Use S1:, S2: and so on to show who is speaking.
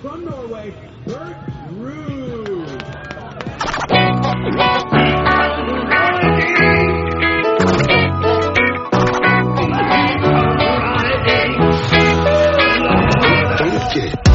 S1: from Norway, Bert Ruud. Get it.